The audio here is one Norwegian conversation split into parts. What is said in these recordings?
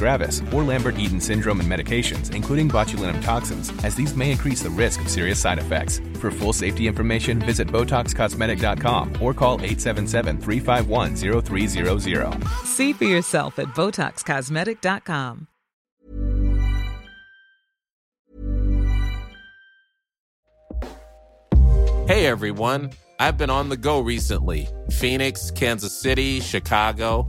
gravis, or Lambert-Eaton syndrome and medications, including botulinum toxins, as these may increase the risk of serious side effects. For full safety information, visit BotoxCosmetic.com or call 877-351-0300. See for yourself at BotoxCosmetic.com. Hey everyone, I've been on the go recently Phoenix, Kansas City, Chicago.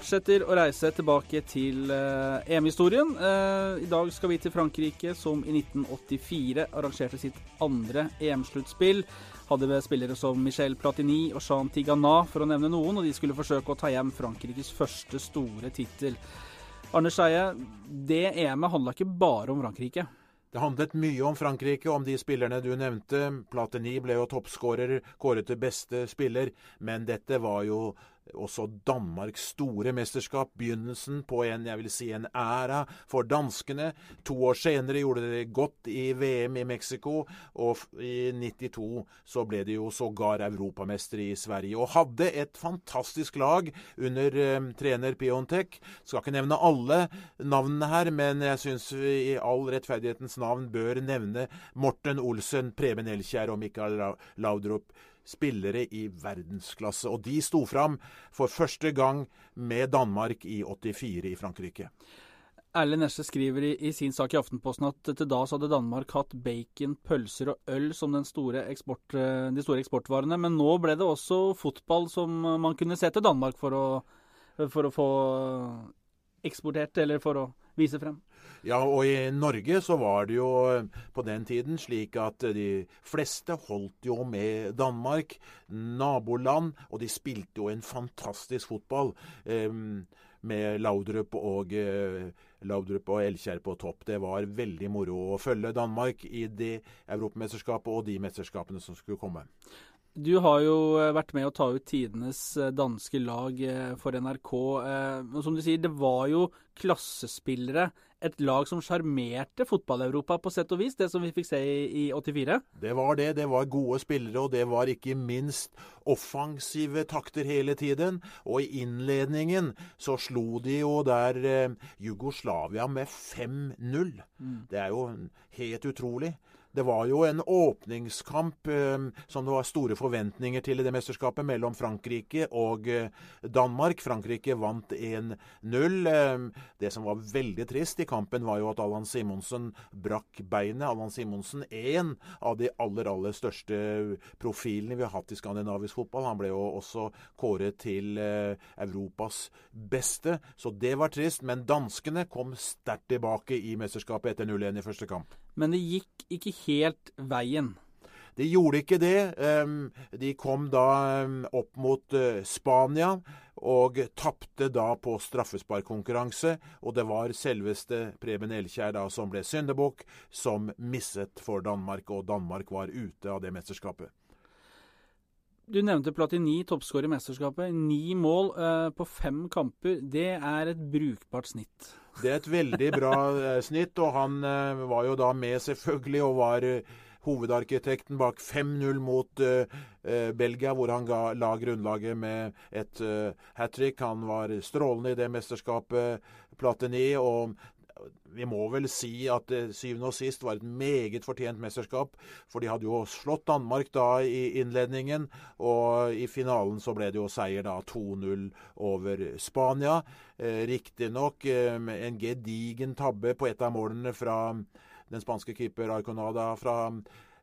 Fortsetter å reise tilbake til eh, EM-historien. Eh, I dag skal vi til Frankrike, som i 1984 arrangerte sitt andre EM-sluttspill. Hadde med spillere som Michel Platini og Jean Tigana, for å nevne noen, og de skulle forsøke å ta hjem Frankrikes første store tittel. Arne Skeie, det EM-et handla ikke bare om Frankrike. Det handlet mye om Frankrike, om de spillerne du nevnte. Platini ble jo toppskårer, kåret til beste spiller, men dette var jo også Danmarks store mesterskap, begynnelsen på en jeg vil si en æra for danskene. To år senere gjorde de det godt i VM i Mexico, og i 92 så ble de jo sågar europamestere i Sverige. Og hadde et fantastisk lag under eh, trener Piontek. Skal ikke nevne alle navnene her, men jeg syns vi i all rettferdighetens navn bør nevne Morten Olsen, Preben Elkjær og Mikael Laudrup spillere i verdensklasse. Og de sto fram for første gang med Danmark i 84 i Frankrike. Erlend Nesje skriver i, i, sin sak i Aftenposten at til da så hadde Danmark hatt bacon, pølser og øl som store eksport, de store eksportvarene. Men nå ble det også fotball som man kunne se til Danmark for å, for å få eksportert, eller for å vise frem. Ja, og i Norge så var det jo på den tiden slik at de fleste holdt jo med Danmark, naboland, og de spilte jo en fantastisk fotball. Eh, med Laudrup og, eh, Laudrup og Elkjær på topp. Det var veldig moro å følge Danmark i det europamesterskapet og de mesterskapene som skulle komme. Du har jo vært med å ta ut tidenes danske lag for NRK. Og som du sier, det var jo klassespillere. Et lag som sjarmerte fotball-Europa på sett og vis, det som vi fikk se i, i 84? Det var det. Det var gode spillere, og det var ikke minst offensive takter hele tiden. Og i innledningen så slo de jo der eh, Jugoslavia med 5-0. Mm. Det er jo helt utrolig. Det var jo en åpningskamp eh, som det var store forventninger til i det mesterskapet, mellom Frankrike og eh, Danmark. Frankrike vant 1-0. Eh, det som var veldig trist i kampen, var jo at Allan Simonsen brakk beinet. Allan Simonsen, en av de aller, aller største profilene vi har hatt i skandinavisk fotball. Han ble jo også kåret til Europas beste, så det var trist. Men danskene kom sterkt tilbake i mesterskapet etter 0-1 i første kamp. Men det gikk ikke helt veien. De gjorde ikke det. De kom da opp mot Spania og tapte da på straffesparkkonkurranse. Og det var selveste Preben Elkjær da som ble syndebukk, som misset for Danmark, og Danmark var ute av det mesterskapet. Du nevnte Platini, toppskårer i mesterskapet. Ni mål uh, på fem kamper. Det er et brukbart snitt. Det er et veldig bra eh, snitt, og han uh, var jo da med selvfølgelig og var hovedarkitekten bak 5-0 mot uh, uh, Belgia, hvor han ga, la grunnlaget med et uh, hat trick. Han var strålende i det mesterskapet, Platini. og vi må vel si at det syvende og sist var et meget fortjent mesterskap. For de hadde jo slått Danmark da i innledningen, og i finalen så ble det jo seier da 2-0 over Spania. Eh, Riktignok eh, en gedigen tabbe på et av målene fra den spanske keeper Arconada fra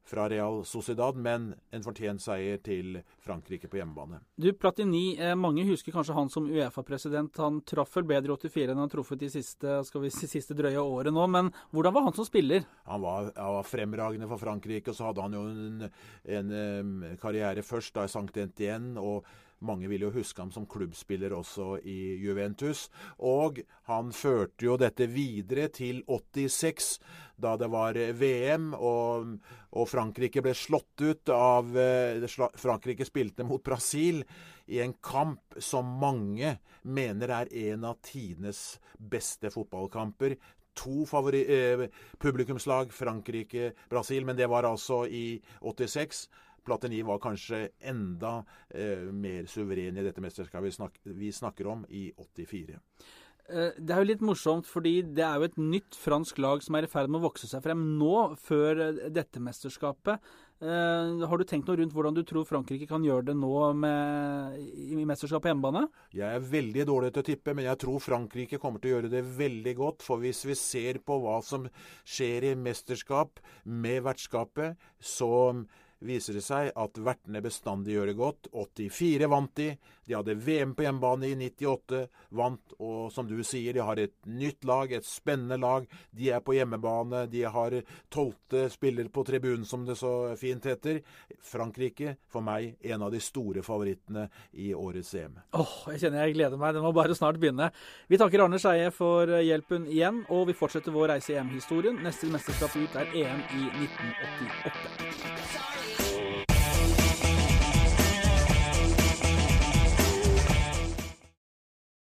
fra Real Sociedad, men en fortjent seier til Frankrike på hjemmebane. Du, Platini, eh, mange husker kanskje han som Uefa-president. Han traff vel bedre i 84 enn han har truffet de siste, skal vi si, siste drøye året nå. Men hvordan var han som spiller? Han var, han var fremragende for Frankrike, og så hadde han jo en, en, en karriere først da i Sankt Etienne. og mange vil jo huske ham som klubbspiller også i Juventus. Og han førte jo dette videre til 86, da det var VM og, og Frankrike ble slått ut av eh, Frankrike spilte mot Brasil i en kamp som mange mener er en av tidenes beste fotballkamper to eh, publikumslag, Frankrike-Brasil, men det var altså i 86. Platini var kanskje enda eh, mer suveren i dette mesterskapet vi, snak vi snakker om, i 84. Eh, det er jo litt morsomt, fordi det er jo et nytt fransk lag som er i ferd med å vokse seg frem nå, før eh, dette mesterskapet. Uh, har du tenkt noe rundt hvordan du tror Frankrike kan gjøre det nå med, i mesterskapet på hjemmebane? Jeg er veldig dårlig til å tippe, men jeg tror Frankrike kommer til å gjøre det veldig godt. For hvis vi ser på hva som skjer i mesterskap med vertskapet, så viser det seg at vertene bestandig gjør det godt. 84 vant de. De hadde VM på hjemmebane i 98, vant. Og som du sier, de har et nytt lag, et spennende lag. De er på hjemmebane. De har tolvte spiller på tribunen, som det så fint heter. Frankrike, for meg, en av de store favorittene i årets EM. Åh, oh, jeg kjenner jeg gleder meg. Det må bare snart begynne. Vi takker Arne Skeie for hjelpen igjen, og vi fortsetter vår reise i EM-historien. Neste mesterskap ut er EM i 1988.